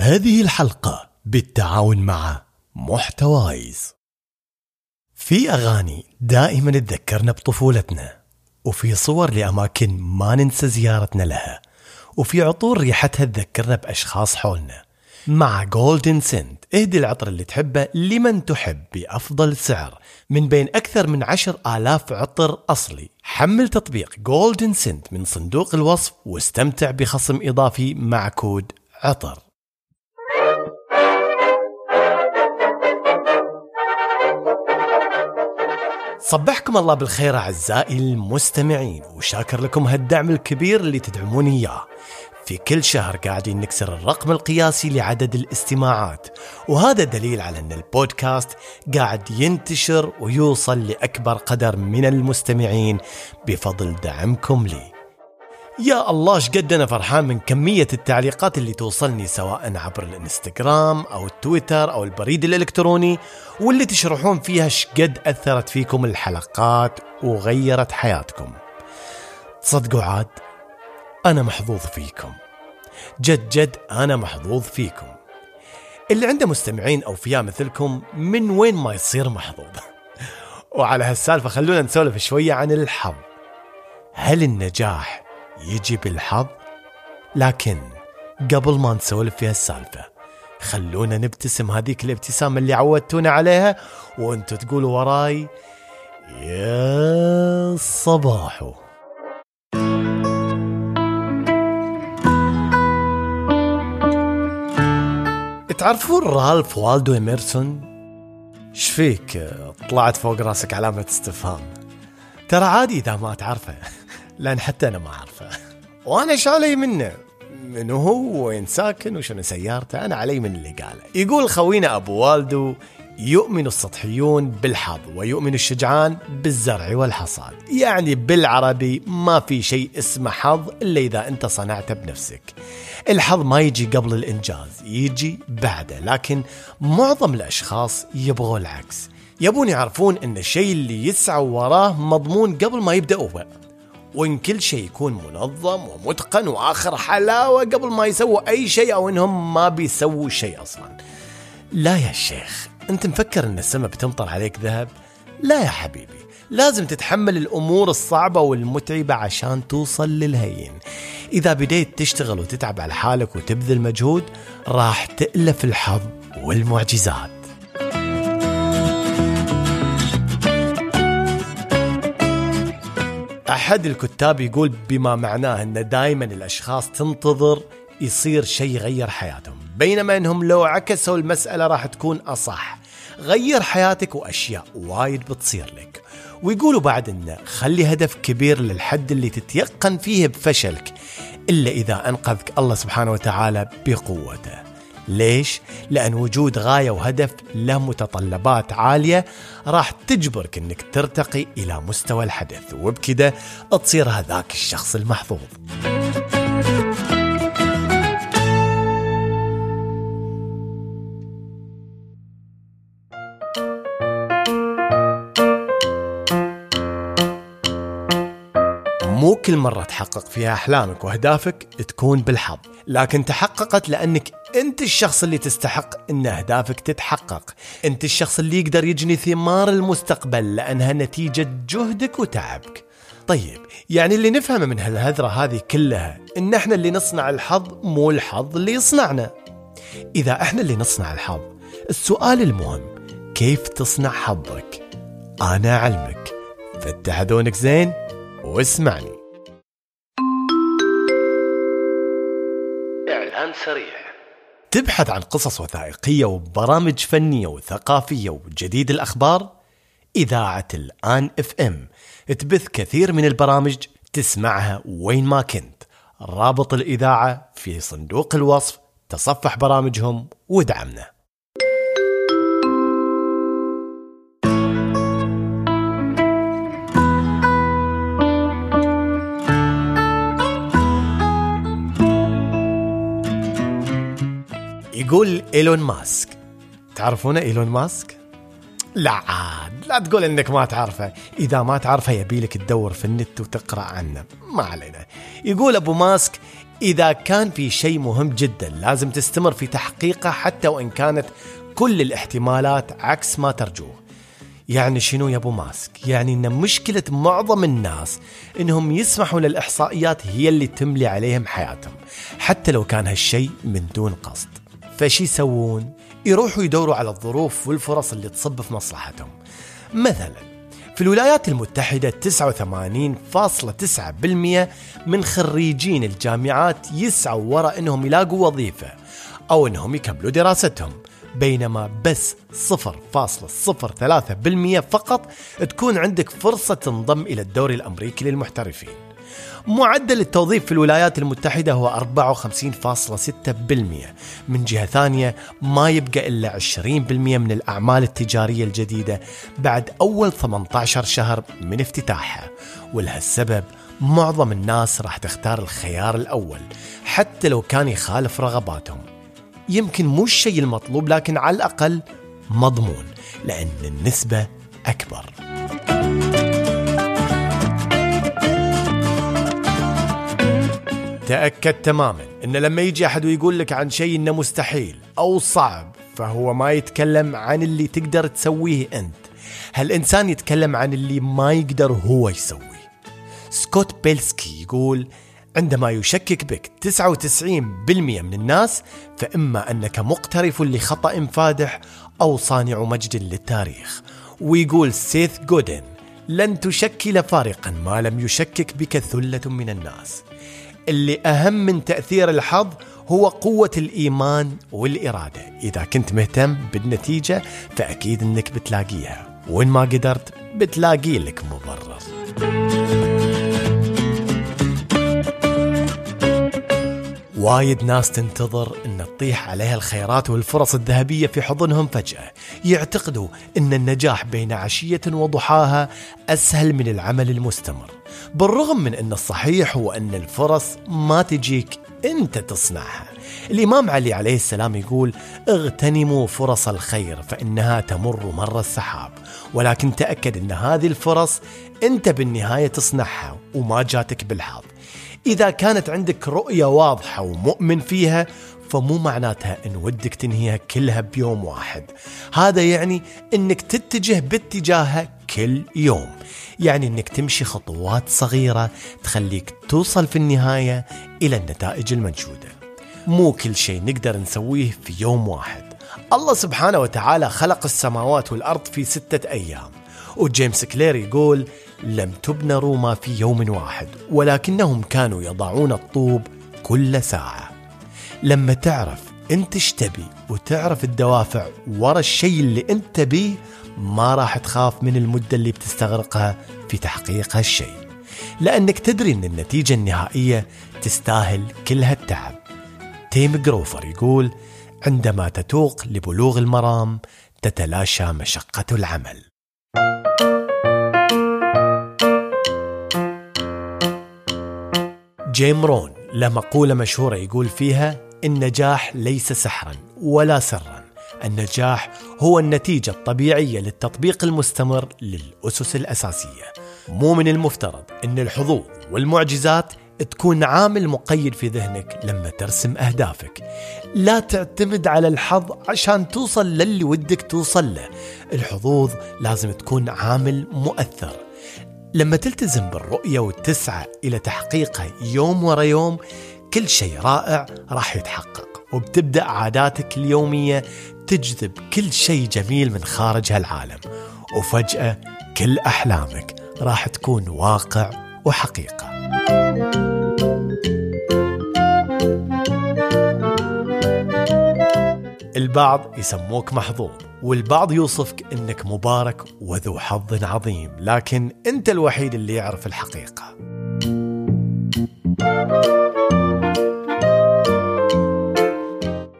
هذه الحلقة بالتعاون مع محتوايز. في أغاني دائما تذكرنا بطفولتنا وفي صور لأماكن ما ننسى زيارتنا لها وفي عطور ريحتها تذكرنا بأشخاص حولنا. مع Golden Scent اهدي العطر اللي تحبه لمن تحب بأفضل سعر من بين أكثر من عشر آلاف عطر أصلي. حمل تطبيق Golden Scent من صندوق الوصف واستمتع بخصم إضافي مع كود عطر. صبحكم الله بالخير أعزائي المستمعين وشاكر لكم هالدعم الكبير اللي تدعموني إياه. في كل شهر قاعدين نكسر الرقم القياسي لعدد الاستماعات وهذا دليل على أن البودكاست قاعد ينتشر ويوصل لأكبر قدر من المستمعين بفضل دعمكم لي. يا الله شقد أنا فرحان من كمية التعليقات اللي توصلني سواء عبر الإنستغرام أو التويتر أو البريد الإلكتروني واللي تشرحون فيها شقد أثرت فيكم الحلقات وغيرت حياتكم. تصدقوا عاد أنا محظوظ فيكم. جد جد أنا محظوظ فيكم. اللي عنده مستمعين اوفياء مثلكم من وين ما يصير محظوظ. وعلى هالسالفة خلونا نسولف شوية عن الحظ. هل النجاح يجي بالحظ. لكن قبل ما نسولف في هالسالفة خلونا نبتسم هذيك الابتسامة اللي عودتونا عليها وأنتو تقولوا وراي يا صباحو. تعرفون رالف والدو إميرسون؟ شفيك طلعت فوق راسك علامة استفهام. ترى عادي إذا ما تعرفه لأن حتى أنا ما أعرفه. وأنا شو علي منه من هو وين ساكن وشنو سيارته أنا علي من اللي قاله. يقول خوينا أبو والدو يؤمن السطحيون بالحظ ويؤمن الشجعان بالزرع والحصاد. يعني بالعربي ما في شيء اسمه حظ إلا إذا أنت صنعته بنفسك. الحظ ما يجي قبل الإنجاز يجي بعده لكن معظم الأشخاص يبغوا العكس. يبون يعرفون أن الشيء اللي يسعوا وراه مضمون قبل ما يبدأوا وإن كل شيء يكون منظم ومتقن وآخر حلاوة قبل ما يسووا أي شيء أو إنهم ما بيسووا شيء أصلا. لا يا شيخ أنت مفكر أن السماء بتمطر عليك ذهب؟ لا يا حبيبي لازم تتحمل الأمور الصعبة والمتعبة عشان توصل للهين. إذا بديت تشتغل وتتعب على حالك وتبذل مجهود راح تألف الحظ والمعجزات. أحد الكتاب يقول بما معناه أن دائما الأشخاص تنتظر يصير شيء يغير حياتهم بينما أنهم لو عكسوا المسألة راح تكون أصح. غير حياتك وأشياء وايد بتصير لك. ويقولوا بعد أنه خلي هدف كبير للحد اللي تتيقن فيه بفشلك إلا إذا أنقذك الله سبحانه وتعالى بقوته. ليش؟ لأن وجود غاية وهدف له متطلبات عالية راح تجبرك أنك ترتقي إلى مستوى الحدث وبكده تصير هذاك الشخص المحظوظ مو كل مرة تحقق فيها أحلامك وأهدافك تكون بالحظ. لكن تحققت لأنك أنت الشخص اللي تستحق أن أهدافك تتحقق. أنت الشخص اللي يقدر يجني ثمار المستقبل لأنها نتيجة جهدك وتعبك. طيب يعني اللي نفهمه من هالهذرة هذه كلها إن إحنا اللي نصنع الحظ مو الحظ اللي يصنعنا. إذا إحنا اللي نصنع الحظ السؤال المهم كيف تصنع حظك؟ أنا أعلمك. فتح أذونك زين. واسمعني. إعلان سريع. تبحث عن قصص وثائقية وبرامج فنية وثقافية وجديد الأخبار؟ إذاعة الآن إف إم. تبث كثير من البرامج تسمعها وين ما كنت. رابط الإذاعة في صندوق الوصف تصفح برامجهم وادعمنا. يقول إيلون ماسك تعرفونه إيلون ماسك؟ لا عاد لا تقول إنك ما تعرفه إذا ما تعرفه يبيلك تدور في النت وتقرأ عنه ما علينا يقول أبو ماسك إذا كان في شيء مهم جدا لازم تستمر في تحقيقه حتى وإن كانت كل الاحتمالات عكس ما ترجوه يعني شنو يا أبو ماسك؟ يعني إن مشكلة معظم الناس إنهم يسمحوا للإحصائيات هي اللي تملي عليهم حياتهم، حتى لو كان هالشيء من دون قصد. فشي يسوون؟ يروحوا يدوروا على الظروف والفرص اللي تصب في مصلحتهم. مثلا في الولايات المتحدة 89.9% من خريجين الجامعات يسعوا وراء إنهم يلاقوا وظيفة أو إنهم يكملوا دراستهم بينما بس 0.03% فقط تكون عندك فرصة تنضم إلى الدوري الأمريكي للمحترفين معدل التوظيف في الولايات المتحدة هو 54.6% من جهة ثانية ما يبقى إلا 20% من الأعمال التجارية الجديدة بعد أول 18 شهر من افتتاحها. ولهالسبب معظم الناس راح تختار الخيار الأول حتى لو كان يخالف رغباتهم. يمكن مو الشيء المطلوب لكن على الأقل مضمون لأن النسبة أكبر. تأكد تماما أن لما يجي أحد ويقول لك عن شيء إنه مستحيل أو صعب فهو ما يتكلم عن اللي تقدر تسويه أنت. هالإنسان يتكلم عن اللي ما يقدر هو يسويه. سكوت بيلسكي يقول عندما يشكك بك 99% من الناس فإما أنك مقترف لخطأ فادح أو صانع مجد للتاريخ. ويقول سيث جودن لن تشكل فارقا ما لم يشكك بك ثلة من الناس. اللي أهم من تأثير الحظ هو قوة الإيمان والإرادة. إذا كنت مهتم بالنتيجة فأكيد أنك بتلاقيها. وإن ما قدرت بتلاقي لك مبرر. وايد ناس تنتظر إن تطيح عليها الخيرات والفرص الذهبية في حضنهم فجأة، يعتقدوا إن النجاح بين عشية وضحاها أسهل من العمل المستمر، بالرغم من إن الصحيح هو إن الفرص ما تجيك أنت تصنعها. الإمام علي عليه السلام يقول: اغتنموا فرص الخير فإنها تمر مر السحاب، ولكن تأكد إن هذه الفرص أنت بالنهاية تصنعها وما جاتك بالحظ. إذا كانت عندك رؤية واضحة ومؤمن فيها فمو معناتها إن ودك تنهيها كلها بيوم واحد. هذا يعني إنك تتجه باتجاهها كل يوم. يعني إنك تمشي خطوات صغيرة تخليك توصل في النهاية إلى النتائج المنشودة. مو كل شيء نقدر نسويه في يوم واحد. الله سبحانه وتعالى خلق السماوات والأرض في ستة أيام. وجيمس كلير يقول لم تبنى روما في يوم واحد ولكنهم كانوا يضعون الطوب كل ساعة. لما تعرف انت إيش تبي وتعرف الدوافع ورا الشيء اللي انت تبيه ما راح تخاف من المدة اللي بتستغرقها في تحقيق هالشيء. لأنك تدري أن النتيجة النهائية تستاهل كل هالتعب. تيم جروفر يقول عندما تتوق لبلوغ المرام تتلاشى مشقة العمل. جيم رون له مقولة مشهورة يقول فيها النجاح ليس سحرا ولا سرا. النجاح هو النتيجة الطبيعية للتطبيق المستمر للأسس الأساسية. مو من المفترض أن الحظوظ والمعجزات تكون عامل مقيد في ذهنك لما ترسم أهدافك. لا تعتمد على الحظ عشان توصل للي ودك توصل له. الحظوظ لازم تكون عامل مؤثر. لما تلتزم بالرؤية وتسعى إلى تحقيقها يوم ورا يوم كل شيء رائع راح يتحقق. وبتبدأ عاداتك اليومية تجذب كل شيء جميل من خارج هالعالم. وفجأة كل أحلامك راح تكون واقع وحقيقة. البعض يسموك محظوظ والبعض يوصفك إنك مبارك وذو حظ عظيم لكن أنت الوحيد اللي يعرف الحقيقة.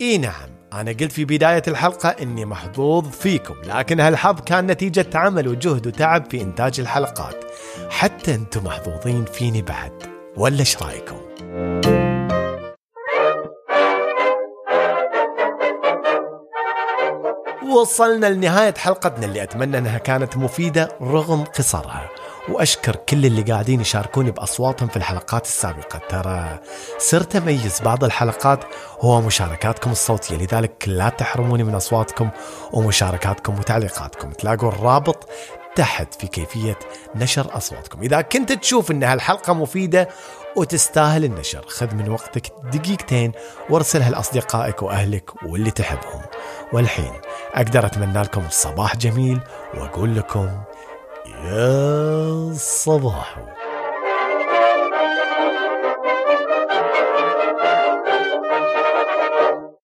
إي نعم أنا قلت في بداية الحلقة إني محظوظ فيكم لكن هالحظ كان نتيجة عمل وجهد وتعب في إنتاج الحلقات. حتى أنتم محظوظين فيني بعد ولا إيش رأيكم؟ وصلنا لنهاية حلقتنا اللي أتمنى أنها كانت مفيدة رغم قصرها. وأشكر كل اللي قاعدين يشاركوني بأصواتهم في الحلقات السابقة. ترى صرت أميز بعض الحلقات هو مشاركاتكم الصوتية لذلك لا تحرموني من أصواتكم ومشاركاتكم وتعليقاتكم. تلاقوا الرابط تحت في كيفية نشر أصواتكم. إذا كنت تشوف أن هالحلقة مفيدة وتستاهل النشر خذ من وقتك دقيقتين وارسلها لأصدقائك وأهلك واللي تحبهم. والحين أقدر أتمنى لكم صباح جميل وأقول لكم يا صباح